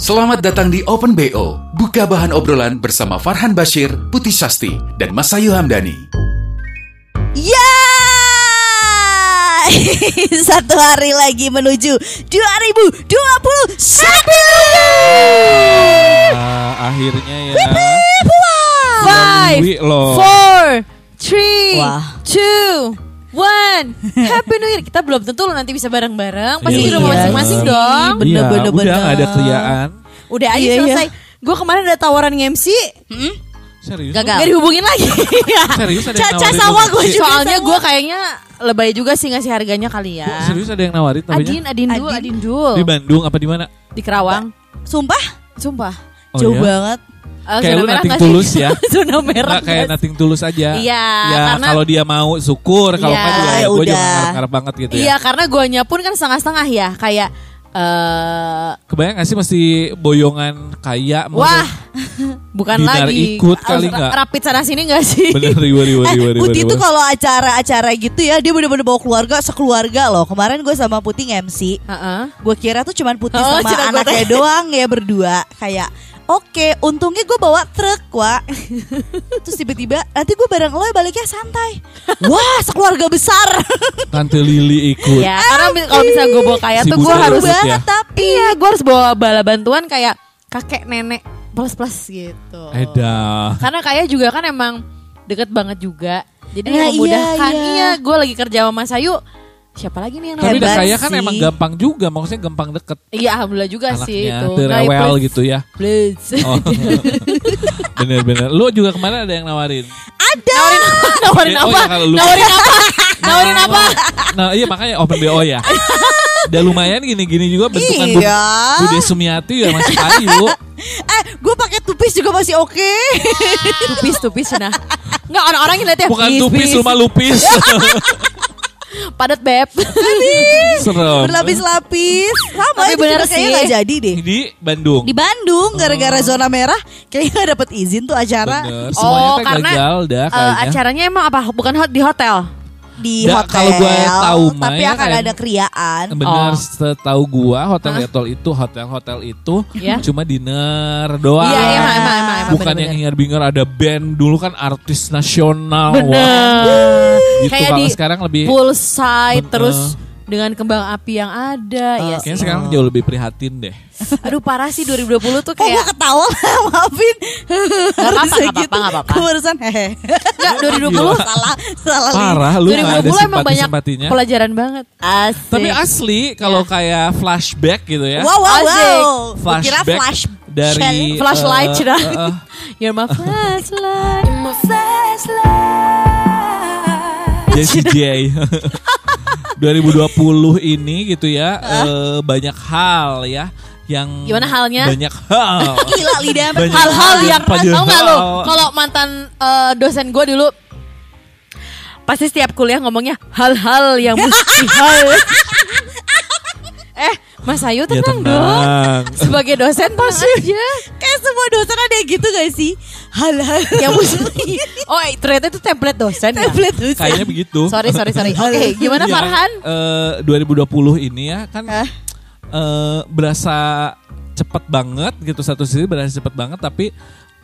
Selamat datang di Open BO. Buka bahan obrolan bersama Farhan Bashir, Putih Sasti, dan Masayu Hamdani. Ya. Satu hari lagi menuju 2021. Ah, akhirnya ya. Five, four, three, Wah. two, one. Happy New Year. Kita belum tentu lo nanti bisa bareng-bareng. Pasti Iya, di rumah iya. masing-masing dong. Bener, Iya, bener, udah bener. nggak ada kriaan. Udah aja Iya, iya. selesai. Gue kemarin ada tawaran MC, Serius? Gagal. gak dihubungin lagi. Serius ada yang Caca nawarin sama gue juga. Soalnya gue kayaknya lebay juga sih ngasih harganya kali ya. Serius ada yang nawarin tapi Adin, Adin Dul, Adin. Adin Dul. di Bandung apa di mana? Di Kerawang. Sumpah Sumpah. Oh, jauh ya? banget. Eh, Kayak lu sih? tulus ya. Zona merah. Nggak kayak nating tulus aja. Iya, Ya karena- kalau dia mau syukur, kalau Iya, nggak juga ya ya gue juga udah. ngarep-ngarep banget gitu Iya, ya. karena guanya pun kan setengah-setengah ya. Kayak eh Kebayang gak sih mesti boyongan kaya? Wah, bukan Dinar lagi. ikut kali nggak? Rapid sana sini gak sih? Bener riwa riwa Eh, riwa riwa. Putih tuh kalau acara-acara gitu ya dia bener-bener bawa keluarga sekeluarga loh. Kemarin gue sama Putih MC. Heeh. Gue kira tuh cuman Putih Oh, sama anaknya doang ya berdua. Kayak oke, untungnya gue bawa truk, Wak. Terus tiba-tiba nanti gue bareng lo ya baliknya santai. Wah, sekeluarga besar. Tante Lili ikut. Ya, karena kalau misalnya gue bawa kaya Si tuh gue harus ikut ya. banget tapi Iya, gue harus bawa bala bantuan kayak kakek nenek plus plus gitu. Eda. Karena kaya juga kan emang deket banget juga. Jadi Nah, memudahkan. iya, iya. Iya, gue lagi kerja sama Mas Ayu. Siapa lagi nih yang Tapi udah kaya kan sih. emang gampang juga, maksudnya gampang deket Iya, alhamdulillah juga sih anaknya, itu. tuh Nah, rewel gitu ya. Plus. Oh. Bener-bener. Lu juga kemarin ada yang nawarin. Nawarin apa? Nawarin Oh, apa? ya, kalau lu- Nawarin apa? Nawarin apa? Nah iya makanya open BO ya. Udah lumayan gini-gini juga bentukan Bu- Iya. Bude Sumiati ya masih kayu. eh gue pakai tupis juga masih oke. Tupis, tupis nah. Enggak orang-orang yang lihat ya. Bukan pis, tupis pis. rumah lupis. Padat beb. Serem. Berlapis-lapis. Sama Tapi bener sih. nggak jadi deh. Di Bandung. Di Bandung gara-gara zona merah kayaknya dapet izin tuh acara Bener. Semuanya Oh, karena, gagal dah Eh, kayaknya. acaranya emang apa? Bukan hot di hotel. Di Nggak, hotel. kalau gue tahu tapi ya akan ada kriaan. Bener, Oh. setahu gua hotel hotel itu hotel-hotel itu Ya. cuma dinner doang. Iya, iya, emang, emang, emang, emang, Bukan bener-bener. yang hingar-bingar ada band dulu kan artis nasional. Wah, Bener. gitu Kayak kalau di sekarang lebih Poolside Bener. terus dengan kembang api yang ada ya sih. kayaknya sekarang jauh lebih prihatin deh. Aduh parah sih 2020 tuh gue kayak ketawa maafin. Apa-apa, Harusnya nggak apa-apa, nggak apa-apa. Gue barusan hehe. enggak 2020 salah salah. Parah lu nggak ada 2020 emang banyak simpati-simpatinya. pelajaran banget. Asik. Tapi asli kalau kayak flashback gitu ya. Wow wow wow. Gua kira Flashback flash dari flashlight eh, cina. eh, eh, You're my flashlight. Jessie J 2020 ini gitu ya eh, banyak hal ya yang Gimana halnya? banyak hal Gila lidah Hal-hal yang tau gak lo? Kalau mantan eh, dosen gue dulu pasti setiap kuliah ngomongnya hal-hal yang mustahil. eh, Mas Ayu ya tenang dong. tenang Sebagai dosen pasti aja. Kayak semua dosen ada yang gitu gak sih? Hal-hal yang mustahil. Oh, eh, ternyata itu template dosen. ya? Template dosen. kayaknya begitu Sorry, sorry, sorry. Oke, gimana Iya, Farhan? eh, 2020 ini ya kan Hah? Eh, berasa cepet banget gitu satu sisi berasa cepet banget tapi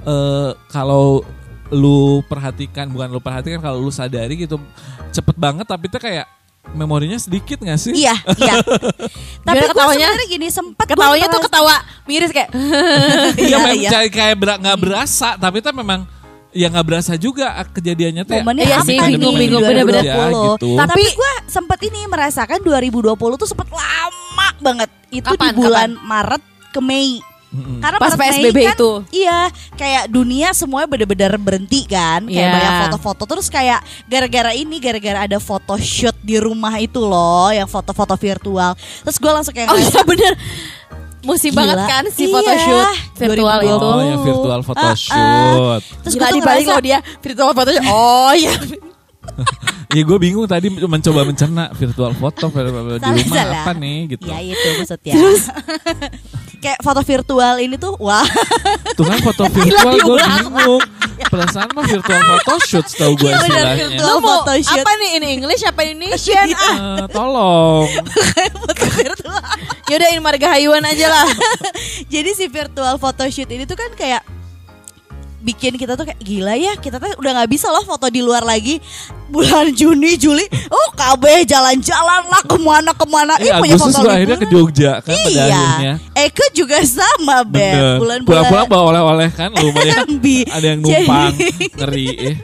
eh, kalau lu perhatikan bukan lu perhatikan kalau lu sadari gitu cepet banget tapi itu kayak memorinya sedikit gak sih? Iya, iya. Tapi gue ketawanya? sebenarnya gini sempat Ketawanya tuh ketawa miris kayak Iya, memang iya. kayak kayak ber- nggak berasa, tapi itu memang ya nggak berasa juga kejadiannya teh. Momennya Iya apa sih, bingung-bingung, 2020? bener-bener. Ya, gitu. Tapi, Tapi- gue sempet ini merasakan 2020 tuh sempet lama banget. Itu Kapan, di bulan Maret ke Mei. Mm-mm. Karena Pas Maret, Mei PSBB kan, itu. Iya, kayak dunia semuanya bener-bener berhenti kan. Kayak Iya. banyak foto-foto terus kayak gara-gara ini gara-gara ada foto shoot di rumah itu loh, yang foto-foto virtual. Terus gue langsung kayak Oh iya bener musim Gila. banget kan si Iya. photoshoot virtual 2020. itu. Oh ya virtual Ah, ah. photoshoot. Terus Gila gue tuh dibalik ngerasa, loh dia virtual photoshoot. Oh iya. Iya gue bingung tadi mencoba mencerna virtual foto di rumah Salah-salah. apa nih gitu. Ya itu maksudnya. Kayak foto virtual ini tuh wah Tuh kan foto virtual gue bingung. Perasaan mah virtual photoshoot setahu gue Iya, benar, istilahnya. virtual. Mau photoshoot. apa nih ini English apa Indonesian? ah, Eh, tolong. foto virtual. yaudah ini marga hayuan aja lah. Jadi si virtual photoshoot ini tuh kan kayak bikin kita tuh kayak gila ya kita tuh udah nggak bisa loh foto di luar lagi bulan Juni Juli oh KB jalan-jalan lah ke mana ke mana Eh, Ih, punya Agustus foto akhirnya ke liburan. Jogja kan pada iya akhirnya. Eke juga sama Beb bulan-bulan Pulang-pulang bawa oleh-oleh kan lumayan. Ambi. ada yang numpang. Jadi- Ngeri eh.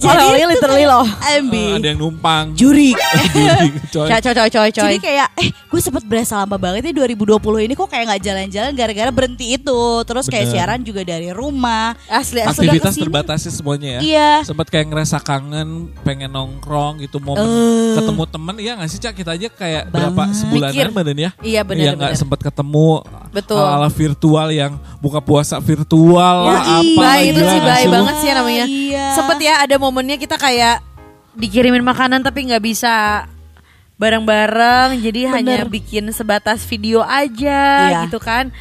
Oh, iya, literally loh. Ambi Eh, ada yang numpang. Juri, coy. Coy coy coy coy. Jadi kayak eh gue sempet berasa lama banget nih 2020 ini kok kayak nggak jalan-jalan gara-gara berhenti itu. Terus kayak Bener. siaran juga dari rumah. asli asli. Aktivitas terbatasi semuanya ya. Iya. Sempat kayak ngerasa kangen, pengen nongkrong gitu, momen Eh. ketemu temen. Iya nggak sih Cak? Kita aja kayak berapa Banget. sebulanan Mikir. badan ya. Iya, bener, Yang nggak bener. sempat ketemu. Betul. Ala virtual yang buka puasa virtual lah Wah, apa. Baik itu sih baik banget sih namanya. Iya. Sempet ya ada momennya kita kayak dikirimin makanan tapi nggak bisa bareng-bareng jadi hanya bikin sebatas video aja Iya. gitu kan.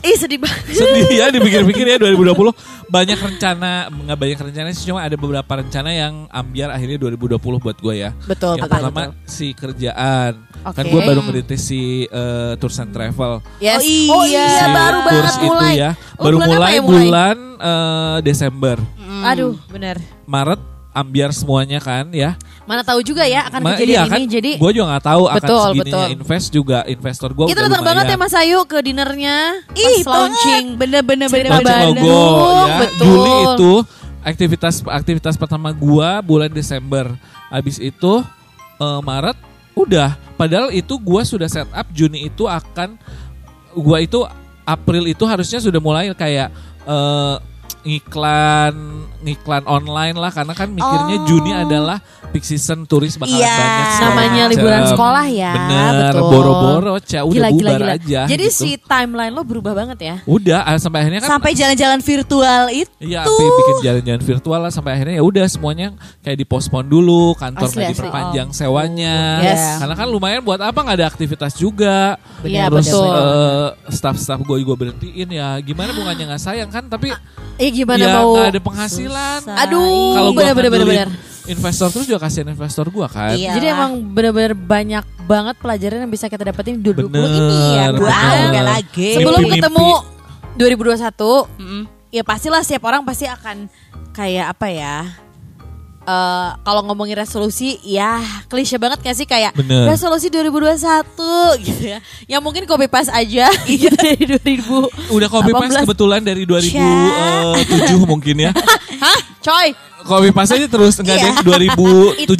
Ih sedih banget. Sedih ya dipikir-pikir ya 2020 banyak rencana nggak banyak rencana sih cuma ada beberapa rencana yang ambiar akhirnya 2020 buat gue ya. Betul, Yang betul, pertama si kerjaan. Kan Oke. gue baru ngerintis si eh, tours and travel. Yes. Oh iya. Si baru banget mulai. itu ya. Oh, Baru bulan mulai ya mulai? bulan eh, Desember. Aduh, bener. Maret ambiar semuanya kan ya. Mana tahu juga ya akan Ma- kejadian iya ini kan, jadi gue juga nggak tahu akan Betul, segininya betul. invest juga investor gue kita datang banget ya Mas Ayu ke dinernya Ih, pas launching. bener-bener Cerita bener Launching Bandung, logo ya. betul. Juli itu aktivitas aktivitas pertama gua bulan Desember. Habis itu eh, Maret udah. Padahal itu gua sudah set up Juni itu akan gua itu April itu harusnya sudah mulai kayak eh, ngiklan ngiklan online lah karena kan mikirnya Oh. Juni adalah peak season turis bakalan Iya. banyak Namanya liburan sekolah ya. Bener, betul. boro-boro Ca, udah Gila, gila, bubar gila. aja Jadi gitu. si timeline lo berubah banget ya. udah ah, sampai akhirnya kan sampai jalan-jalan virtual itu. Iya, bikin jalan-jalan virtual lah sampai akhirnya ya udah semuanya kayak dipospon dulu, kantor Asli, diperpanjang sewanya. Yes. Karena kan lumayan buat apa nggak ada aktivitas juga. Iya, Terus betul. eh, staff-staff gue gue berhentiin ya. Gimana bukannya nggak sayang kan? Tapi Eh gimana ya mau ada penghasilan. Susah. Aduh, Kalau gue bener bener bener bener. investor terus juga kasihan investor gue kan. Iya. Jadi emang bener-bener banyak banget pelajaran yang bisa kita dapetin di 2020 ini ya. Bener, Wow, bener. nggak lagi. Sebelum Mimpi-mimpi. ketemu 2021, ya pastilah setiap orang pasti akan kayak apa ya? Eh kalau ngomongin resolusi ya klise banget gak sih kayak Bener. resolusi 2021 gitu ya yang mungkin copy paste aja gitu dari 2000 Udah copy paste 18. kebetulan dari 2007 mungkin ya. hah coy Copy paste aja terus enggak Iya. deh 2017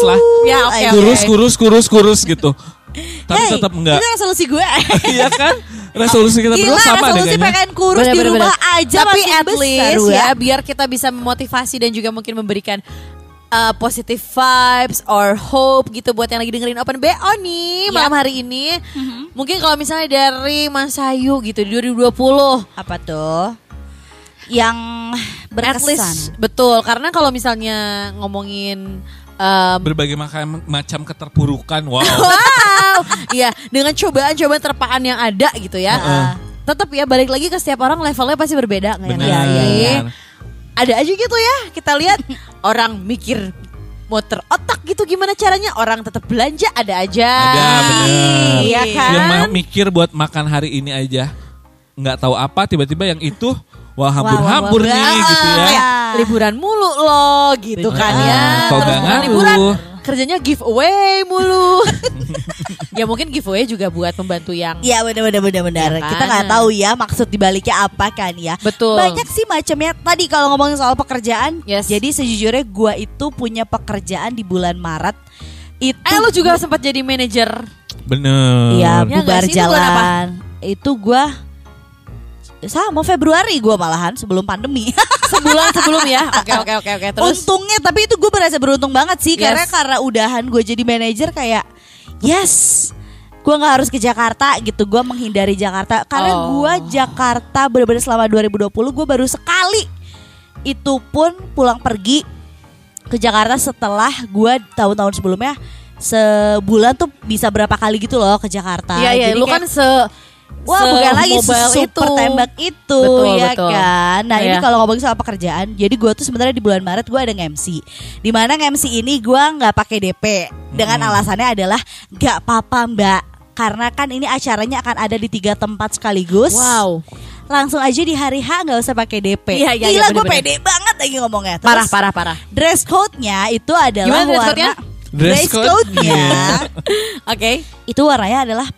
lah. ya oke oke kurus kurus kurus kurus gitu tapi Hey, tetap enggak Itu resolusi gue. iya kan resolusi kita Gila, berdua sama deh resolusi kayaknya pengen kurus di Bener-bener. rumah aja Tapi at least Wak. ya biar kita bisa memotivasi dan juga mungkin memberikan uh, positive vibes or hope gitu buat yang lagi dengerin Open BO nih malam hari ini. Mungkin kalau misalnya dari Mas Ayu gitu di 2020 Apa tuh? Yang at berkesan. least betul karena kalau misalnya ngomongin um, berbagai macam macam keterpurukan wow wow, iya dengan cobaan-cobaan terpaan yang ada gitu ya. Tetap ya balik lagi ke setiap orang levelnya pasti berbeda Benar. Iya. Benar. ada aja gitu ya kita lihat orang mikir motor otak gitu gimana caranya orang tetap belanja ada aja ada bener iya kan yang mikir buat makan hari ini aja nggak tahu apa tiba-tiba yang itu wah hambur-hambur nih wah. gitu ya Kayak liburan mulu loh gitu kan Bener. ya Terus bukan liburan kerjanya giveaway mulu ya mungkin giveaway juga buat membantu yang Iya benar benar benar benar. Ya kan? Kita nggak tahu ya maksud dibaliknya apa kan ya. Betul. Banyak sih macamnya. Tadi kalau ngomongin soal pekerjaan, Yes. jadi sejujurnya gua itu punya pekerjaan di bulan Maret. Itu eh lu juga sempat jadi manajer bener Iya, Ya bubar sih? Itu bulan apa? jalan. Itu gua sama Februari gua malahan sebelum pandemi. sebulan sebelum ya oke oke oke oke terus Untungnya tapi itu gue berasa beruntung banget sih Yes. karena karena udahan gue jadi manajer kayak yes gue nggak harus ke Jakarta gitu gue menghindari Jakarta karena Oh. gue Jakarta bener-bener selama 2020 gue baru sekali itu pun pulang pergi ke Jakarta setelah gue tahun-tahun sebelumnya sebulan tuh bisa berapa kali gitu loh ke Jakarta Iya iya, lu kayak- kan se Wah bukan lagi super tembak itu Betul, ya betul. kan. Nah ini Iya. kalau ngomongin soal pekerjaan, jadi gue tuh sebenarnya di bulan Maret gue ada MC. Di mana MC ini gue nggak pakai DP dengan alasannya adalah nggak apa-apa mbak, karena kan ini acaranya akan ada di tiga tempat sekaligus. Wow. Langsung aja di hari H nggak usah pakai DP. Iya, iya, iya, Gila gue bener-bener. pede banget lagi ngomongnya. Terus, Parah parah parah. Dress code-nya itu adalah Gimana dress warna code-nya? Dress code-nya Oke. itu warnanya adalah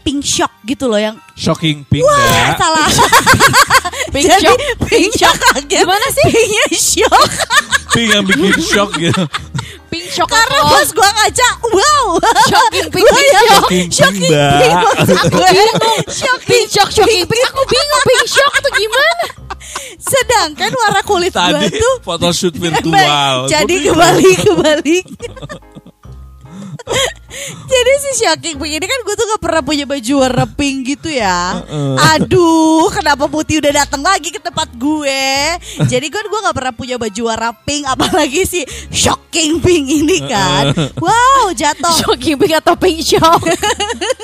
pink shock gitu loh yang Shocking pink Wah, nggak? salah. Pink Jadi shock. pink shock kaget. Gimana sih? Pinknya shock. Pink yang bikin shock gitu. Pink shock Karena pas gua ngaca, wow. Shocking pink, pink shock. Shocking pink, Shocking pink maksud gue. Shocking pink shock shocking pink. Aku bingung pink shock tuh gimana? Sedangkan warna kulit gua Tadi tuh photoshoot virtual. Jadi Gua bingung. Jadi si Shocking Pink ini kan gue tuh gak pernah punya baju warna pink gitu ya. Aduh, kenapa Putih udah datang lagi ke tempat gue? Jadi kan gue gak pernah punya baju warna pink, apalagi si Shocking Pink ini kan. Wow, jatuh Shocking pink atau pink shock?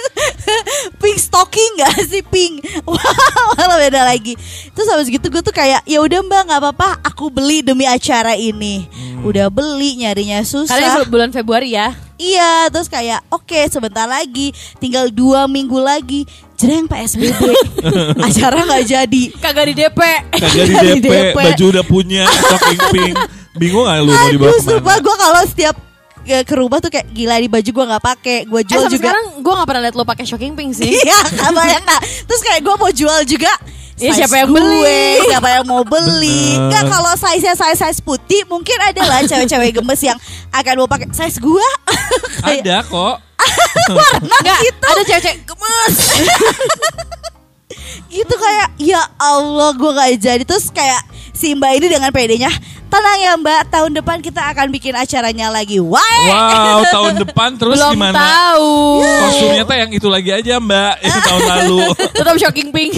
pink stocking gak sih pink? Wow, malah beda lagi. Terus habis gitu gue tuh kayak ya udah mbak nggak apa-apa, aku beli demi acara ini. Udah beli nyarinya susah. Kalian bulan Februari ya? Iya, terus kayak oke sebentar lagi, tinggal dua minggu lagi, jreng PSBB, acara nggak jadi. Kagak di DP. Kagak di DP, baju udah punya, shocking pink. Bingung gak lu mau dibawa Aduh, sumpah ke mana? gue kalau setiap ke ke rumah tuh kayak gila di baju gue nggak pakai, gue Eh, jual sampai juga. sekarang gue gak pernah liat lo pakai shocking pink sih. Iya, kebayang gak? Terus kayak gue mau jual juga. Size siapa yang gue, beli? Siapa yang mau beli? Enggak kalau size size size putih mungkin ada lah cewek-cewek gemes yang akan mau pakai size kayak Ada kok. Enggak, gitu. ada cewek-cewek gemes. gitu kayak ya Allah gue gak jadi terus kayak si Mbak ini dengan pedenya tenang ya Mbak tahun depan kita akan bikin acaranya lagi wah Wow, tahun depan terus Belum gimana? tahu. Kostumnya tuh yang itu lagi aja mbak Itu tahun lalu Tetap shocking pink.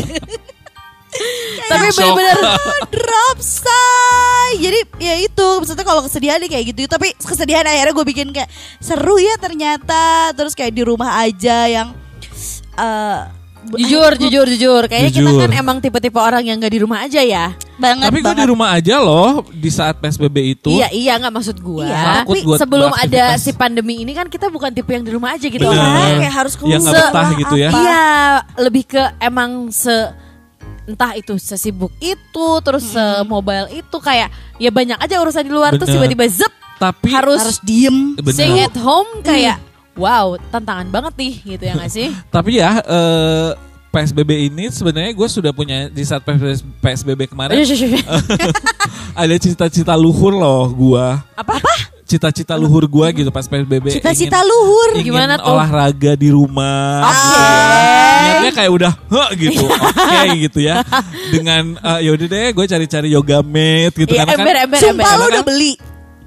Tapi Shock. bener-bener drop say jadi ya itu maksudnya kalau kesedihan kayak gitu tapi kesedihan akhirnya gue bikin kayak seru ya ternyata terus kayak di rumah aja yang eh, jujur, jujur, jujur. Kayaknya kita Jujur. kan emang tipe-tipe orang yang gak di rumah aja ya. banget Tapi gue di rumah aja loh Di saat PSBB itu Iya, iya nggak maksud gua. Iya, Tapi gua sebelum ada si pandemi ini kan kita bukan tipe yang di rumah aja gitu. Bener. Kayak harus keluar Yang nggak betah lah, gitu ya. Iya, lebih ke emang se entah itu sesibuk itu terus se mobile itu kayak ya banyak aja urusan di luar terus Bener. tiba-tiba zep Tapi harus, harus diem Bener. stay at home kayak wow tantangan banget nih gitu ya gak sih? Tapi ya eh, PSBB ini sebenarnya gue sudah punya di saat PSBB kemarin ada cita-cita luhur loh gua. Apa apa? Cita-cita luhur gua gitu pas PSBB. cita-cita luhur ingin Gimana tuh? olahraga di rumah. Oke. Niatnya kayak udah heh gitu. Oke gitu ya. Dengan eh, ya udah deh gue cari-cari yoga mat gitu. Iya, karena kan ember ember sumpah ember. lo udah kan- beli.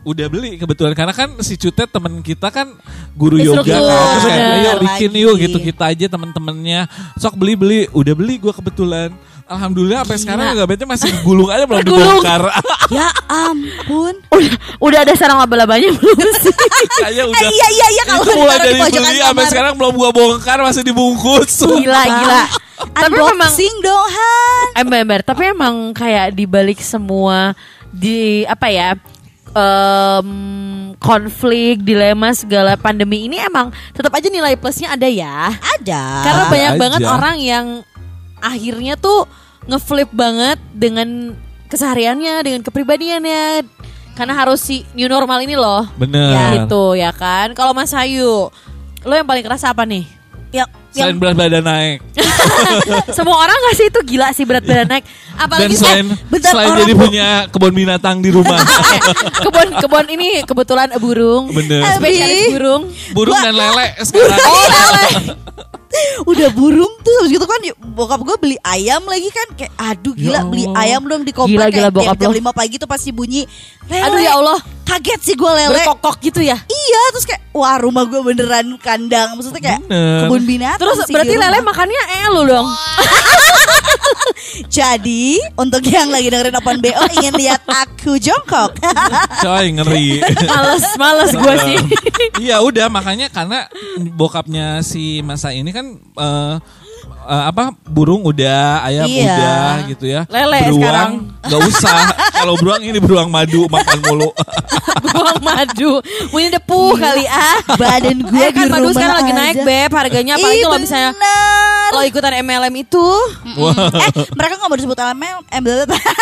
Udah beli kebetulan. Karena kan si Cutet temen kita kan guru yoga kan. Terus kayak bener. ayo bikin yuk gitu. Kita aja temen-temennya. Sok beli beli. Udah beli gue kebetulan alhamdulillah sampai sekarang matnya masih gulung aja belum Tergulung. dibongkar ya ampun Udah, udah ada sarang laba-labanya belum sih? kayaknya Eh, udah iya iya iya kalau itu mulai dari beli sampai sekarang belum gua bongkar masih dibungkus Gila gila. Tapi memang unboxing dong Han ember ember. Tapi emang kayak dibalik semua di apa ya? em, konflik, dilema segala pandemi ini emang tetap aja nilai plusnya ada ya. ada Karena Ada banyak aja. banget orang yang akhirnya tuh ngeflip banget dengan kesehariannya, dengan kepribadiannya. Karena harus si new normal ini loh. bener Ya gitu ya kan. Kalau Mas Ayu, lo yang paling kerasa apa nih? yang selain yang berat badan naik Semua orang gak sih itu gila sih berat badan naik. dan Apalagi selain bentar, selain orang jadi bu- punya kebun binatang di rumah kebun kebun ini kebetulan burung. Bener. Spesialis burung. burung dan lele sekarang udah burung tuh habis gitu kan bokap gue beli ayam lagi kan kayak aduh gila Ya beli ayam dong di komplek Gila, gila, kayak bokap jam. 5 pagi tuh pasti bunyi lele. Aduh ya Allah. kaget sih gue lele Berkokok gitu ya. iya terus kayak wah rumah gue beneran kandang maksudnya kayak Bener. kebun binatang Terus sih berarti lele makannya eh lu dong. jadi untuk yang lagi dengerin Open BO ingin lihat aku jongkok Coy ngeri. males, males gue sih. Iya udah makanya karena bokapnya si masa ini kan eh, eh, apa burung udah ayam Iya. udah gitu ya. Lele beruang sekarang. nggak usah. Kalau beruang ini beruang madu makan mulu. Buang madu. Punya depuh kali ah. badan gue Eh di kan madu rumah sekarang lagi aja. naik beb harganya apalagi Ih, kalau misalnya lo ikutan MLM itu eh mereka nggak mau disebut ML ML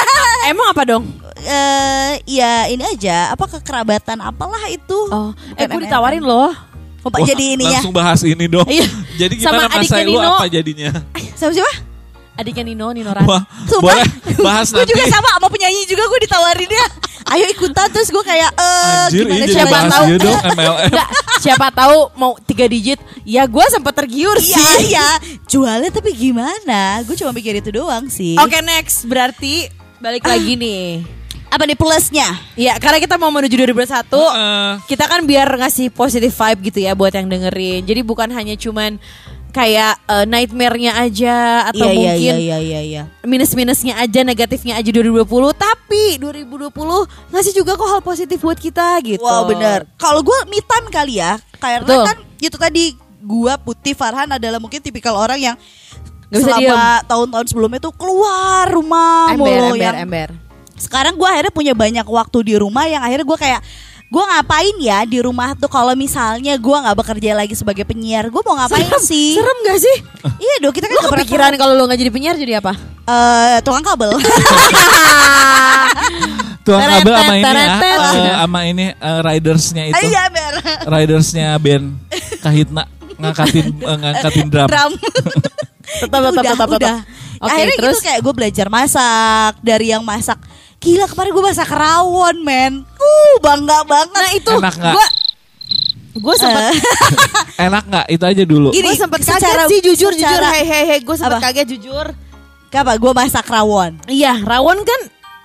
emang apa dong? eh ya ini aja apa kekerabatan apalah itu Oh, eh gue ditawarin loh. Kok Pak jadi ininya Langsung bahas ini dong. Iya. Jadi Sama gimana adiknya masa lu Nino. apa jadinya? sama siapa Adiknya Nino, Nino Rani. Wah, Sumpah, boleh bahas gue nanti. juga sama sama penyanyi juga gue ditawarin dia ayo ikutan terus gue kayak eh Anjir, gimana ini jadi siapa bahas tahu dong MLM. Enggak, siapa tahu mau tiga digit. Ya gue sempat tergiur iya sih. iya jualnya tapi gimana gue cuma mikir itu doang sih Oke next, berarti balik lagi nih. Apa nih plusnya? Ya karena kita mau menuju 2021 Heeh. Kita kan biar ngasih positive vibe gitu ya buat yang dengerin. Jadi bukan hanya cuman kayak eh, nightmare-nya aja Atau iya iya mungkin iya iya iya minus-minusnya aja, negatifnya aja 2020 Tapi 2020 ngasih juga kok hal positif buat kita gitu. Wow bener Kalau gue me time kali ya Karena Betul. kan itu tadi Gue Putih Farhan adalah mungkin tipikal orang yang bisa Selama tahun-tahun sebelumnya tuh keluar rumah Ember, mulu ember, yang ember sekarang gue akhirnya punya banyak waktu di rumah yang akhirnya gue kayak gue ngapain ya di rumah tuh kalau misalnya gue nggak bekerja lagi sebagai penyiar gue mau ngapain Serem, sih serem gak sih? iya dong kita kan Lo nggak pernah kepikiran kalau lo gak jadi penyiar jadi apa? Eh, tukang kabel Tuang Teret, kabel sama ini ya. sama ini eh, ridersnya itu. iya ber Ridersnya band Kahitna ngangkatin eh, ngangkatin drum. drum Tetap, tetap, udah, tetap, tetap. udah. Oke, akhirnya terus? gitu kayak gue belajar masak dari yang masak gila kemarin gue masak rawon men uh bangga banget Nah itu Enak nggak? gue gue sempat Enak nggak? Itu aja dulu. Gue sempat secara- kaget sih jujur jujur secara- hei hei hei gue sempat Apa? kaget jujur apa gue masak rawon iya rawon kan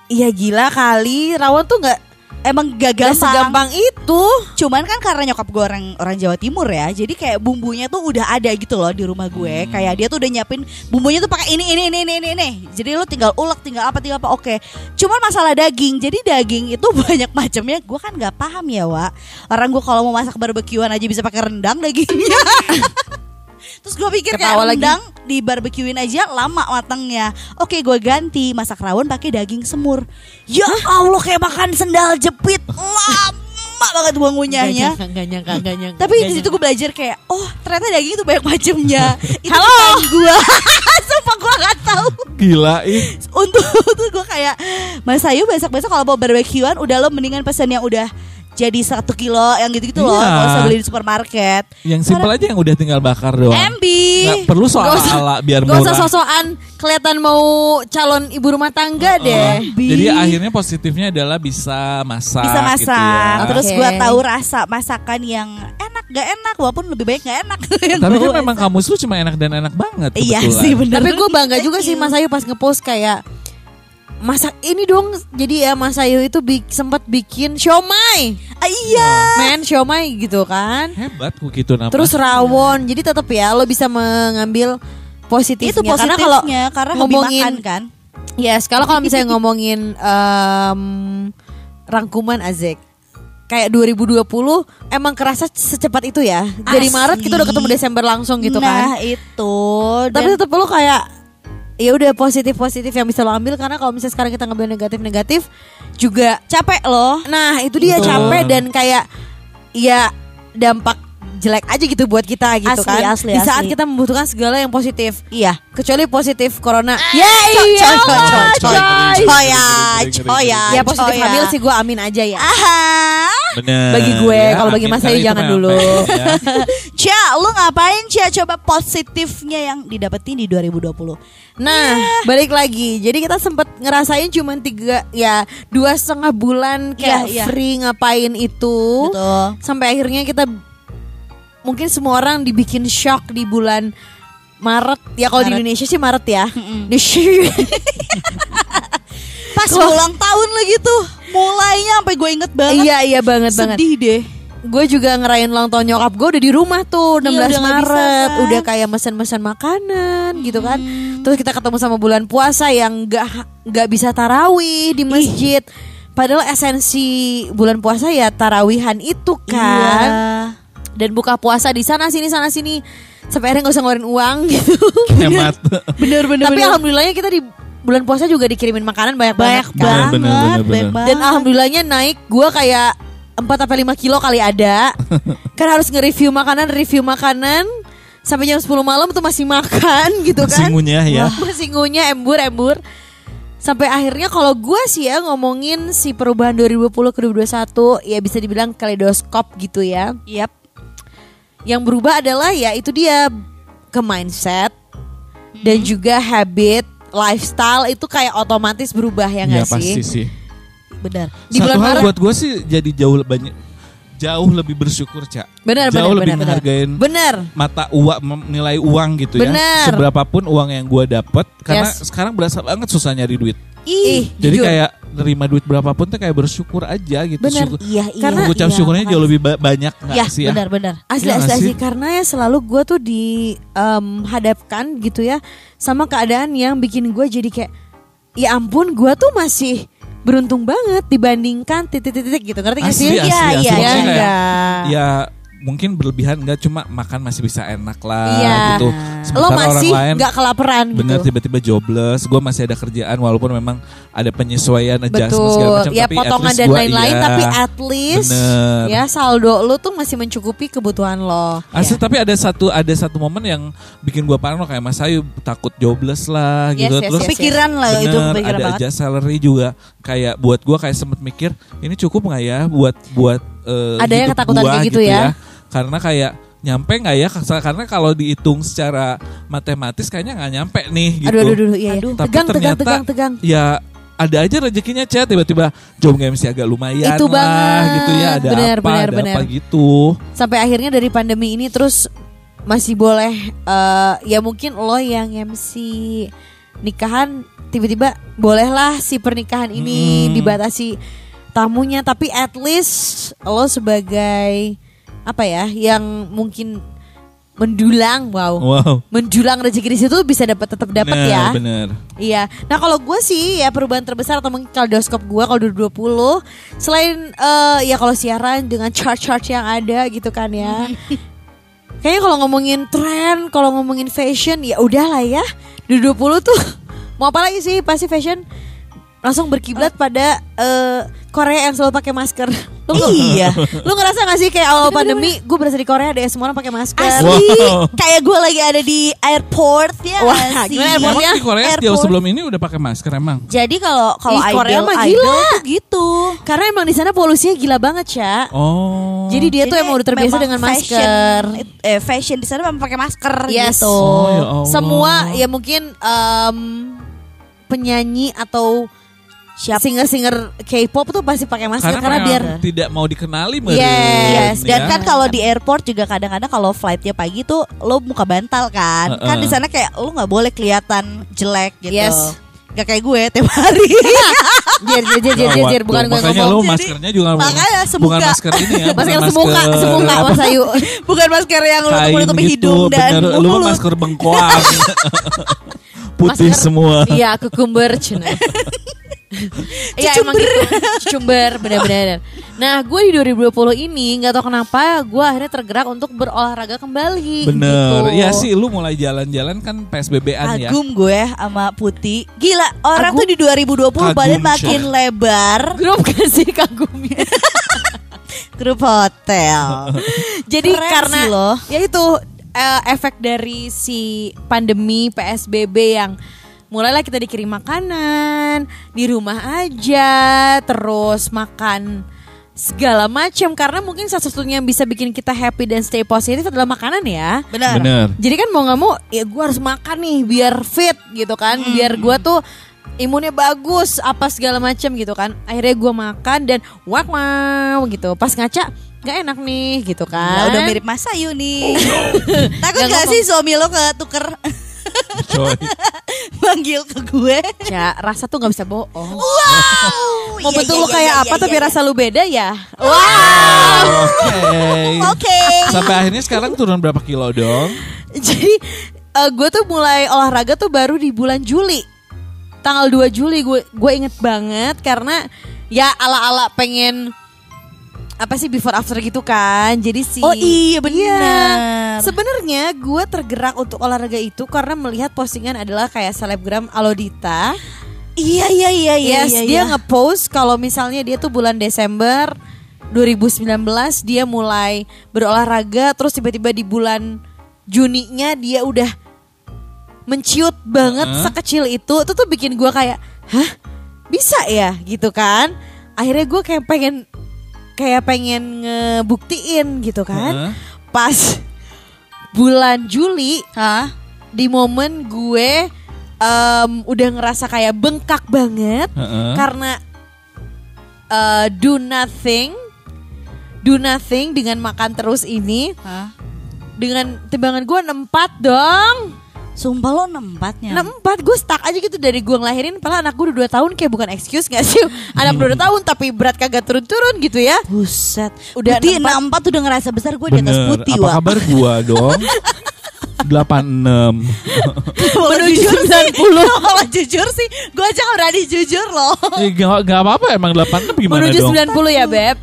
iya gila kali rawon tuh nggak emang gak gampang segampang itu Cuman kan karena nyokap gue orang orang Jawa Timur ya, jadi kayak bumbunya tuh udah ada gitu loh di rumah gue. Kayak dia tuh udah nyiapin bumbunya tuh pakai ini ini ini ini ini. ini. Jadi lu tinggal ulek, tinggal apa, tinggal apa. Oke. Cuman masalah daging, jadi daging itu banyak macamnya. Gue kan nggak paham ya, Wak. Orang gue kalau mau masak barbekyuan aja bisa pakai rendang dagingnya. Terus gue pikir kayak Ketawa lagi. rendang di barbekyuin aja lama matangnya. Oke, gue ganti masak rawon pakai daging semur. Ya Allah kayak makan sendal jepit. Lama banget buang ngunyahnya. Gak nyangka, gak nyangka, gak nyangka. Tapi gak di situ gue belajar kayak, oh ternyata daging itu banyak macamnya. itu Halo. gue. Sumpah gue gak tahu. Gila ih. Untuk tuh gue kayak, Mas Ayu besok-besok kalau mau barbekyuan udah lo mendingan pesen yang udah jadi satu kilo yang gitu-gitu loh. Iya. Gak usah beli di supermarket. Yang simpel aja yang udah tinggal bakar doang. MB. Nggak perlu soal Gak usah- ala biar Gak usah murah. sosokan kelihatan mau calon ibu rumah tangga deh. Bi. Jadi akhirnya positifnya adalah bisa masak. bisa masak. Gitu ya. Terus Oke. gue tahu rasa masakan yang enak gak enak walaupun lebih baik gak enak. Tapi kan gua memang kamu tuh cuma enak dan enak banget. Iya sih bener. Tapi gue bangga juga sih. Mas Ayu pas ngepost kayak masak ini dong. Jadi ya Mas Ayu itu bi- sempat bikin siomay. Ah, iya. Men siomay gitu kan. Hebat kok gitu namanya. Terus rawon. Jadi tetap ya lo bisa mengambil positifnya. Itu Karena kalau positifnya karena, hobi ngomongin makan kan. Yes, kalau kalau misalnya ngomongin em, rangkuman Azek kayak 2020 emang kerasa secepat itu ya. Jadi Asli. Maret kita udah ketemu Desember langsung gitu nah, kan. itu. Tapi tetap lo kayak ya udah positif positif yang bisa lo ambil karena kalau misalnya sekarang kita ngambil negatif negatif juga capek loh. nah itu dia capek dan kayak ya dampak jelek aja gitu buat kita gitu Asli, kan asli, di saat asli. kita membutuhkan segala yang positif Iya. kecuali positif corona Coy, Yeay, coy, ya coy, Allah, coy, coy. coy, ya, ya, ya positif coy ya. hamil sih gue amin aja ya Aha. Bener. Bagi gue, kalau bagi Mas Ayu jangan dulu. ya. Cia, lu ngapain Cia? Coba positifnya yang didapetin di 2020. Nah, balik lagi. Jadi kita sempat ngerasain cuma tiga, ya dua setengah bulan kayak Iya, iya. free ngapain itu. Betul. Sampai akhirnya kita mungkin semua orang dibikin shock di bulan Maret ya kalau di Maret. Indonesia sih Maret ya. Sini. Pas Wah. ulang tahun lagi tuh. Mulainya sampai gue inget banget. Iya iya banget banget. Sedih deh. Gue juga ngerayain ulang tahun nyokap gue udah di rumah tuh 16 Iya, udah nggak bisa, Maret. kan? Udah kayak mesen-mesen makanan gitu kan. Terus kita ketemu sama bulan puasa yang nggak nggak bisa tarawih di masjid. Padahal esensi bulan puasa ya tarawihan itu kan. Iya. Dan buka puasa di sana sini sana sini sampai akhirnya nggak usah ngeluarin uang gitu. Hemat. Bener bener. Tapi bener. alhamdulillahnya kita di bulan puasa juga dikirimin makanan banyak banyak banget. banget, Bener, bener, bener, bener. Dan alhamdulillahnya naik gue kayak 4 sampai 5 kilo kali ada. kan harus nge-review makanan, review makanan sampai jam 10 malam tuh masih makan gitu Masih kan. ngunyah ya. Wah, masih ngunyah embur embur. Sampai akhirnya kalau gue sih ya ngomongin si perubahan 2020 ke 2021 ya bisa dibilang kaleidoskop gitu ya. Yap. Yang berubah adalah ya itu dia ke mindset dan Hmm. juga habit, lifestyle itu kayak otomatis berubah ya Ya nggak pasti sih? sih. Benar. Di Satu bulan hal Maret buat gue sih jadi jauh banyak jauh lebih bersyukur cak. Benar, jauh benar, lebih benar, benar. menghargain bener. mata uang nilai uang gitu Benar. ya. Seberapapun uang yang gue dapet karena Yes. sekarang berasa banget susah nyari duit. Ih, Jadi jujur. kayak nerima duit berapapun tuh kayak bersyukur aja gitu. Benar. Syukur- Iya, iya. Karena- Ucap iya, syukurnya jauh lebih ba- banyak nggak Ya, sih ya? benar benar. Asli Iya asli nggak asli sih? karena ya selalu gue tuh dihadapkan gitu ya sama keadaan yang bikin gue jadi kayak ya ampun gue tuh masih beruntung banget dibandingkan titik-titik gitu ngerti gak sih? Asli, asli, Iya asli. iya iya. enggak. Ya mungkin berlebihan nggak cuma makan masih bisa enak lah Iya. gitu. Lo Sementara masih orang lain nggak kelaparan bener gitu. tiba-tiba jobless, gue masih ada kerjaan walaupun memang ada penyesuaian adjustment segala Betul, macam. ya tapi potongan dan lain-lain, iya. tapi at least Bener. ya saldo lu tuh masih mencukupi kebutuhan lo. Asli Ya. tapi ada satu ada satu momen yang bikin gue parno kayak Mas Ayu takut jobless lah Yes, gitu. yes, Terus yes, Kepikiran lah itu bener, kepikiran ada banget. aja salary juga kayak buat gue kayak sempet mikir ini cukup nggak ya buat buat eh, Ada yang ketakutan gua kayak gitu ya. Karena kayak nyampe nggak ya karena kalau dihitung secara matematis kayaknya nggak nyampe nih gitu. Aduh aduh aduh iya. iya. Tapi Tegang tegang ternyata tegang tegang. ya ada aja rezekinya chat tiba-tiba job MC agak lumayan Itu lah banget. gitu ya ada Bener, apa bener, ada bener. apa gitu. sampai akhirnya dari pandemi ini terus masih boleh eh, ya mungkin lo yang MC nikahan tiba-tiba bolehlah si pernikahan ini Hmm. dibatasi tamunya tapi at least lo sebagai apa ya yang mungkin mendulang wow Wow. mendulang rezeki di situ bisa dapat tetap dapat ya Bener. Iya. Nah kalau gue sih ya perubahan terbesar atau mungkin kaleidoskop gue kalau 2020 selain eh, ya kalau siaran dengan chart-chart yang ada gitu kan ya. Kayaknya kalau ngomongin tren, kalau ngomongin fashion ya udahlah ya. 2020 tuh mau apa lagi sih pasti fashion langsung berkiblat pada eh, Korea yang selalu pakai masker. Lu nggak- Iya. Lu ngerasa gak sih kayak awal pandemi gue berasa di Korea deh semua orang pakai masker. Asli, Wow. kayak gue lagi ada di airport ya Wah, sih? gimana Emang airportnya? di Korea jauh Airport. sebelum ini udah pakai masker emang. Jadi kalau kalau Ih, Korea idol mah idol gila. tuh gitu. Karena emang di sana polusinya gila banget, Ca. Oh. Jadi dia tuh Jadi emang udah terbiasa dengan fashion, masker. eh, fashion di sana memang pakai masker Yes. gitu. Oh, ya Allah. Semua ya mungkin em, penyanyi atau Siap. singer-singer K-pop tuh pasti pakai masker karena, karena, biar tidak mau dikenali meren, Yes, Dan ya. kan kalau di airport juga kadang-kadang kalau flightnya pagi tuh lo muka bantal kan. Heeh. Kan di sana kayak lo nggak boleh kelihatan jelek gitu. Yes. Gak kayak gue tiap hari. jir jir jir jir jir, bukan gue Makanya ngomong. lu Jadi, maskernya juga makanya bukan semuka. masker ini ya. bukan Masker semuka, semuka Mas Ayu. Bukan masker yang lo menutupi gitu, hidung dan bener. Lu mulut. masker bengkoang. Putih Masker- semua. Iya, kukumber cina. Iya emang gitu Cucumber bener-bener Nah gue di 2020 ini nggak tahu kenapa Gue akhirnya tergerak untuk berolahraga kembali Bener. gitu. Ya sih lu mulai jalan-jalan kan PSBB-an ya. Kagum gue sama Putih. Gila, orang Kagum. tuh di 2020 Kagum, badan makin Syah. lebar. Grup kan sih kagumnya Grup hotel. Jadi Keren karena sih lo. ya itu eh, efek dari si pandemi PSBB yang mulailah kita dikirim makanan di rumah aja, terus makan segala macam karena mungkin satu-satunya yang bisa bikin kita happy dan stay positif adalah makanan ya. Benar. Bener. Jadi kan mau nggak mau ya gue harus makan nih biar fit gitu kan, biar gue tuh imunnya bagus apa segala macam gitu kan. Akhirnya gue makan dan wak wow gitu. Pas ngaca nggak enak nih gitu kan. Lah udah mirip Mas Ayu nih. Takut Nggak gak ngomong. sih suami lo ketuker Coy. manggil ke gue? Ya, rasa tuh nggak bisa bohong. Wow. Mau Iya, betul iya, lu iya, kayak apa tapi rasa lu beda ya? Oke. Oke. Sampai akhirnya sekarang turun berapa kilo dong? Jadi gue tuh mulai olahraga tuh baru di bulan Juli. Tanggal 2 Juli gue gue inget banget karena ya ala-ala pengen apa sih before after gitu kan. Jadi si Oh iya, benar. Sebenarnya gue tergerak untuk olahraga itu karena melihat postingan adalah kayak selebgram Alodita. Iya iya iya iya yes, iya. dia iya. ngepost kalau misalnya dia tuh bulan Desember 2019 dia mulai berolahraga terus tiba-tiba di bulan Juninya dia udah menciut banget Heeh. sekecil itu itu tuh bikin gua kayak hah bisa ya gitu kan akhirnya gue kayak pengen kayak pengen ngebuktiin gitu kan Heeh. pas bulan Juli Hah? di momen gue em, udah ngerasa kayak bengkak banget Heeh. karena eh, do nothing do nothing dengan makan terus ini Hah? dengan timbangan gue 64 dong Sumpah lo nempatnya. 64 gue stuck aja gitu dari gue ngelahirin Padahal anak gue udah 2 tahun kayak bukan excuse gak sih Anak udah 2 tahun tapi berat kagak turun-turun gitu ya Buset. Udah enam 64 udah ngerasa besar gue di atas Bener. putih Apa wah. kabar gua dong? 86 Kalau jujur sih, kalau jujur sih, gue aja gak berani jujur loh. Eh, gak, gak apa-apa emang 86 gimana Menuju dong? 90 ya Beb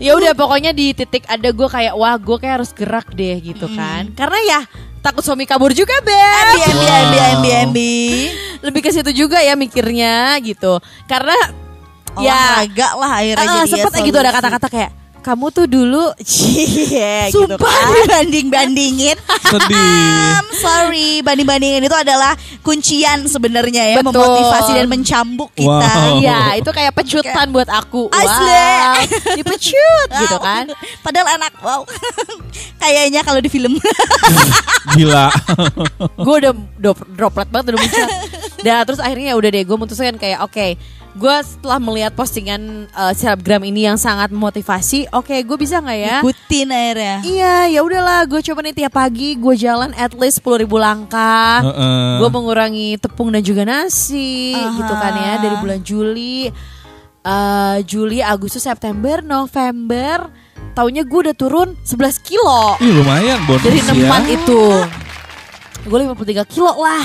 ya udah pokoknya di titik ada gue kayak wah gue kayak harus gerak deh gitu kan karena ya takut suami kabur juga beb. Ambi, ambi, ambi, ambi. lebih ke situ juga ya mikirnya gitu. Karena ya Olahraga lah akhirnya ah, jadi ya gitu ada kata-kata kayak kamu tuh dulu Cie, gitu Sumpah kan. dibanding-bandingin. Sedih. I'm sorry, banding-bandingin itu adalah kuncian sebenarnya ya, Betul. memotivasi dan mencambuk kita. Wow. ya itu kayak pecutan buat aku Asli. wow dipecut gitu kan Padahal enak, wow. Kayaknya kalau di film. Gila. gue udah droplet banget udah muncul dan terus akhirnya ya udah deh gue memutuskan kayak oke gue setelah melihat postingan uh, selebgram ini yang sangat memotivasi oke gue bisa nggak ya Ikutin akhirnya. Iya, ya udahlah, gue coba nih tiap pagi gue jalan at least 10.000 ribu langkah. Heeh. Gue mengurangi tepung dan juga nasi, Aha. gitu kan ya dari bulan Juli, eh Juli, Agustus, September, November. Taunya gue udah turun 11 kilo Ih lumayan bonus dari ya. 64 itu. Gue 53 kilo lah.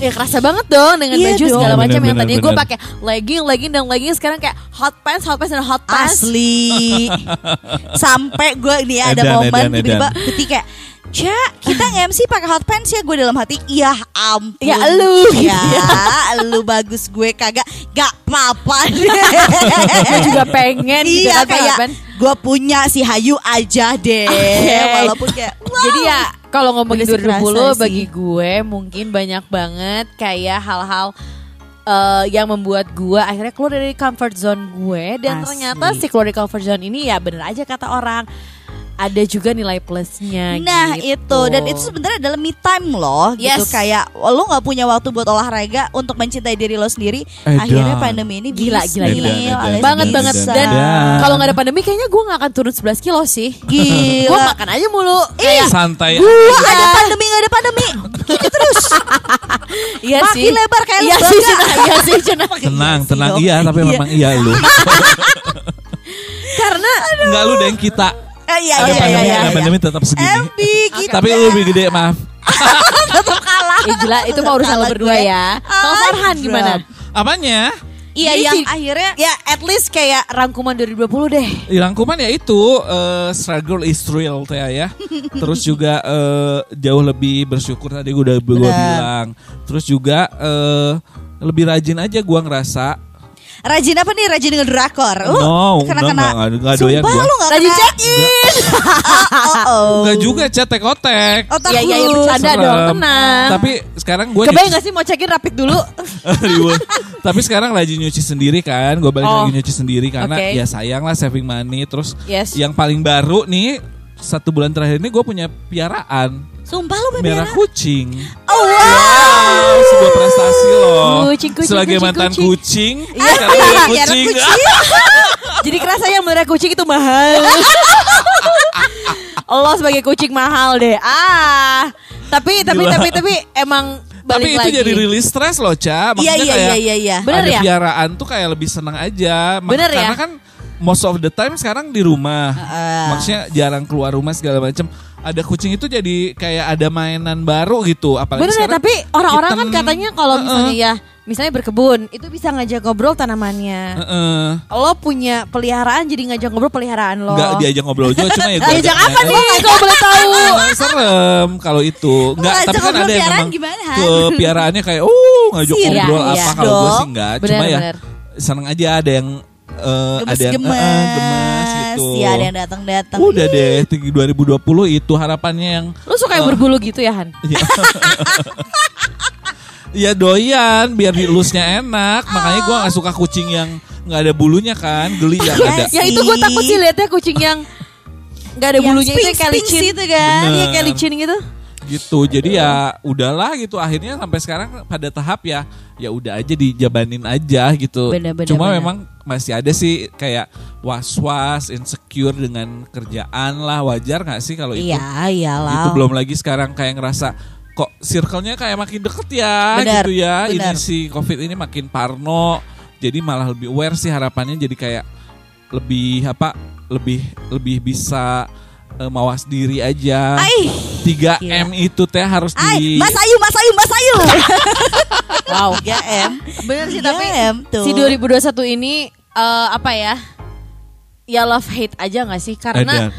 Ya kerasa banget dong dengan Iya baju dong. segala macam yang Bener, tadinya gue pakai legging, legging dan legging sekarang kayak hot pants, hot pants dan hot pants. Asli. Sampai gue nih ada Edan, momen tiba-tiba kayak Cak, kita nge-MC pakai hot pants ya gue dalam hati. Ya ampun. Ya, elu. Ya, lu bagus gue kagak gak apa-apa. Gue juga pengen gitu iya kan, hot kayak pants. gue punya si Hayu aja deh. Oke. Walaupun kayak wow. Jadi ya kalau ngomongin Bener sih 2020 kerasa sih. bagi gue mungkin banyak banget kayak hal-hal eh, yang membuat gue akhirnya keluar dari comfort zone gue dan Asli. ternyata si keluar dari comfort zone ini ya bener aja kata orang ada juga nilai plusnya Nah gitu. itu dan itu sebenarnya adalah me time loh gitu Yes. kayak lo nggak punya waktu buat olahraga untuk mencintai diri lo sendiri Edan. akhirnya pandemi ini Gila, gila, gila. Banget bisa. banget dan kalau nggak ada pandemi kayaknya gue nggak akan turun 11 kilo sih Gila. gue makan aja mulu kayak Santai. Gua ada pandemi nggak ada pandemi Gini terus iya Makin sih lebar kayak iya sih Cina, iya sih Cina. Tenang, tenang. Iya, tapi Iya. memang iya lu. karena Enggak lu dan kita. Eh, Iya Ada iya iya pandemi, iya ada pandemi tetap segini. MB gitu Tapi lu lebih gede, maaf. tetap kalah ya gila itu mah urusan lo Kalah berdua gue. ya kalau Farhan gimana Apanya? Iya Jadi yang sih- akhirnya ya at least kayak rangkuman 2020 deh Ya, rangkuman ya itu eh, struggle is real teh ya. Terus juga eh, jauh lebih bersyukur tadi gue udah gue bilang. Terus juga eh, lebih rajin aja gua ngerasa. Rajin apa nih? Rajin ngedrakor Lu No, kena no, kena nggak- nggak doyan Sumpah gua. lu gak Rajin kena check in Oh oh Enggak juga cetek-otek. Otak Iya iya ya, lu. bercanda Serem. dong tenang Tapi sekarang gue Kebayang gak sih mau cekin rapid dulu. Tapi sekarang lagi nyuci sendiri kan, gue balik Oh. lagi nyuci sendiri karena ya sayang lah saving money. Terus Yes. yang paling baru nih satu bulan terakhir ini gue punya piaraan Sumpah lu merah merah kucing. Oh wow Wow, sebuah prestasi loh. Kucing, kucing, Sebagai kucing, mantan kucing. kucing, Iya, sekarang piara kucing. kucing. Jadi kerasa yang melihara kucing itu mahal. Lo sebagai kucing mahal deh. Ah. Tapi tapi Gila. tapi tapi emang Tapi balik itu lagi. jadi rilis stres loh, Ca. Maksudnya Iya iya kayak iya iya iya. Bener ada ya? piaraan tuh kayak lebih senang aja. Bener ya? Karena kan most of the time sekarang di rumah. Heeh. Maksudnya jarang keluar rumah segala macam. Ada kucing itu jadi kayak ada mainan baru gitu. Apalagi Bener ya, sekarang tapi orang-orang kan katanya kalau misalnya ya, misalnya berkebun, itu bisa ngajak ngobrol tanamannya. Heeh. Lo punya peliharaan jadi ngajak ngobrol peliharaan lo. Nggak diajak ngobrol juga cuma ya gue Diajak apa nih kalau boleh tahu? serem kalau itu nggak ngajak tapi kan ada yang memang gimana, ke piaraannya kayak oh ngajak ngobrol iya, apa iya. kalau gue sih nggak Bener, cuma ya seneng aja ada yang eh, ada yang Gemes-gemes. eh, gemes gitu Iya ada yang datang-datang. udah deh tinggi 2020 itu harapannya yang Lo suka yang berbulu gitu ya Han? ya doyan biar dilusnya enak makanya gue nggak suka kucing yang nggak ada bulunya kan geli yang ada Ya itu gue takut sih liatnya kucing yang nggak ada Yang bulunya itu kayak licin itu kan. Bener. Iya kayak licin gitu. Gitu. Jadi ya udahlah gitu. Akhirnya sampai sekarang pada tahap ya ya udah aja dijabanin aja gitu. Bener, bener, cuma bener. memang masih ada sih kayak was was insecure dengan kerjaan lah. Wajar nggak sih kalau itu? Iya iyalah. itu belum lagi sekarang kayak ngerasa kok circle-nya kayak makin deket ya Benar, gitu ya. Ini benar. si covid ini makin parno jadi malah lebih aware sih harapannya. Jadi kayak lebih apa lebih lebih bisa eh, mawas diri aja. 3 m itu teh harus Ay, di Mas Ayu, Mas Ayu, Mas Ayu. Wow. 3 M. Bener sih 3 tapi M tuh. si 2021 ini eh, apa ya? Ya love hate aja gak sih? Karena Edan.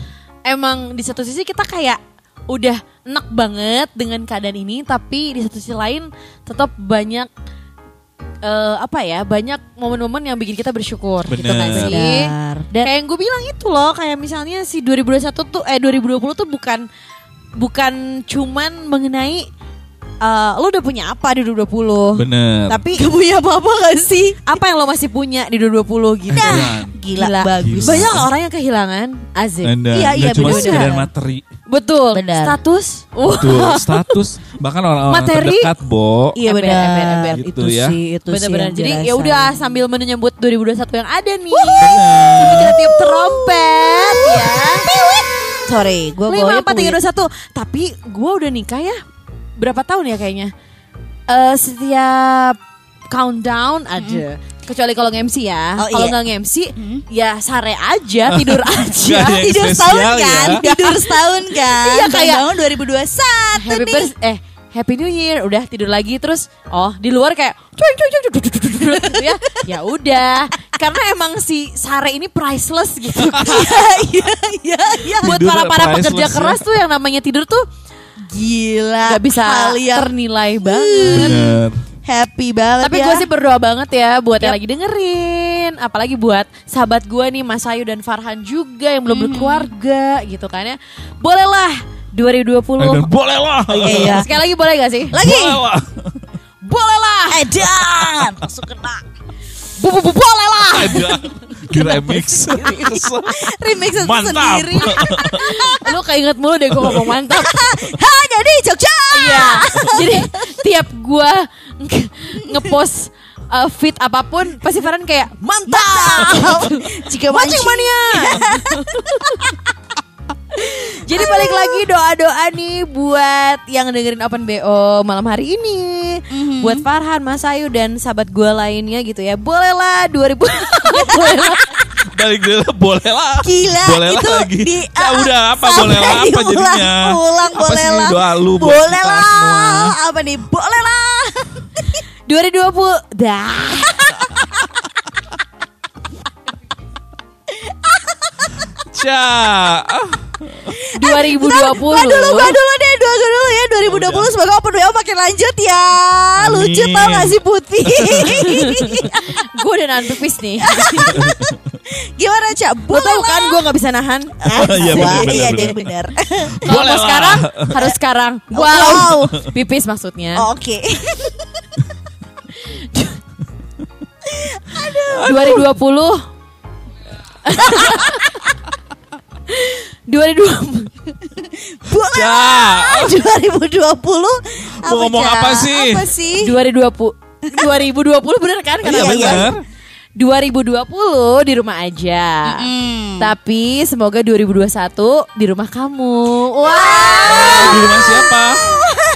emang di satu sisi kita kayak udah enak banget dengan keadaan ini, tapi di satu sisi lain tetap banyak eh, apa ya? Banyak momen-momen yang bikin kita bersyukur gitu Bener. gak sih? Benar. Dan kayak yang gue bilang itu loh, kayak misalnya si 2021 tuh eh 2020 tuh bukan bukan cuman mengenai eh, lo udah punya apa di 2020. bener Tapi Gak punya apa-apa gak sih? apa yang lo masih punya di 2020 gitu? Edan. Gila, Gila. bagus. Gila. Banyak orang yang kehilangan Azik. Edan. Iya, iya, cuma sekedar materi Betul. Benar. Status. Tuh status bahkan orang-orang Materi. terdekat bo Iya benar. Gitu itu ya. sih, itu Bener-bener. sih. Jadi ya udah sambil menyambut 2021 yang ada nih. Sambil kita tiup trompet ya. Sorry, gue Lima bawa empat tiga dua satu. Tapi gue udah nikah ya. Berapa tahun ya kayaknya? Eh setiap countdown ada. Kecuali kalau nge-MC ya. Oh, kalau iya. nggak nge-MC, ya sare aja, tidur aja. Tidur setahun ya. kan? Tidur setahun kan? Iya, kayak- Bangun 2021 Happy nih. eh Happy New Year, udah tidur lagi terus oh di luar kayak cuy cuy cuy cuy, cuy, cuy, cuy, cuy, gitu ya. Ya udah, karena emang si Sare ini priceless gitu. Iya, iya, iya. Buat Tidur para para pekerja ya. keras tuh yang namanya tidur tuh Gila. gak bisa Hal yang ternilai banget. bener happy banget Tapi ya. gue sih berdoa banget ya buat yang lagi dengerin, apalagi buat sahabat gue nih Mas Ayu dan Farhan juga yang belum berkeluarga gitu kan ya. Bolehlah 2020. Edan, boleh lah Iya. Sekali lagi boleh gak sih? Lagi. boleh lah Boleh lah. Edan. Langsung kena. Bu, bu, bu, boleh lah. Edan. Di remix Remix Mantap. sendiri. Lu keinget mulu deh gue ngomong mantap. Hanya di Jogja. Iya. Jadi tiap gue nge- ngepost uh, feed apa pun pasti Farhan kayak Mantap. Jika Mancing mania. Jadi balik lagi doa-doa nih buat yang dengerin Open BO malam hari ini. Mm-hmm. Buat Farhan, Mas Ayu dan sahabat gue lainnya gitu ya. Bolehlah 2000 bolehlah. balik dulu bolehlah. Gila bolehlah itu lagi. di uh, udah apa bolehlah apa ulang, jadinya? Ulang apa bolehlah. Sih doa lu bolehlah. Apa nih? Bolehlah. 2020 dah. Ciao. Ah. 2020. Eh, gua dulu, gua dulu deh, gua dulu ya 2020 semoga open WO makin lanjut ya. Amin. Lucu tau gak sih Putih? gue udah nahan pipis nih. Gimana Cak? Boleh tau kan gue gak bisa nahan iya, iya bener, Iya jadi bener Gue mau sekarang harus sekarang Wow, wow. Pipis maksudnya oh, Oke okay. Aduh. 2020 2020 Boleh Ca lah. 2020 Mau ngomong apa sih? Apa sih? 2020 2020 bener kan Iya, gue? iya. bener 2020 di rumah aja. Hmm. Tapi semoga 2021 di rumah kamu. Wah. Di rumah siapa?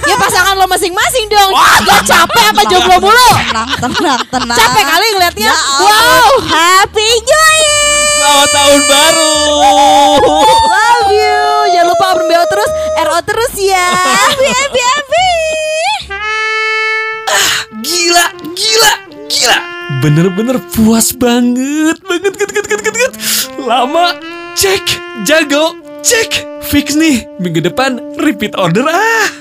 Ya pasangan lo masing-masing dong. Gak capek apa jomblo mulu? Tenang, tenang, tenang. Capek kali ngeliatnya. Ya wow. Happy New Year. Selamat tahun baru. Love you. Jangan lupa open BO terus, RO terus ya. Happy, happy, happy. Gila, gila, gila. Bener-bener puas banget, banget, banget, banget, banget, banget. Lama, cek, jago, cek. Fix nih, minggu depan repeat order ah.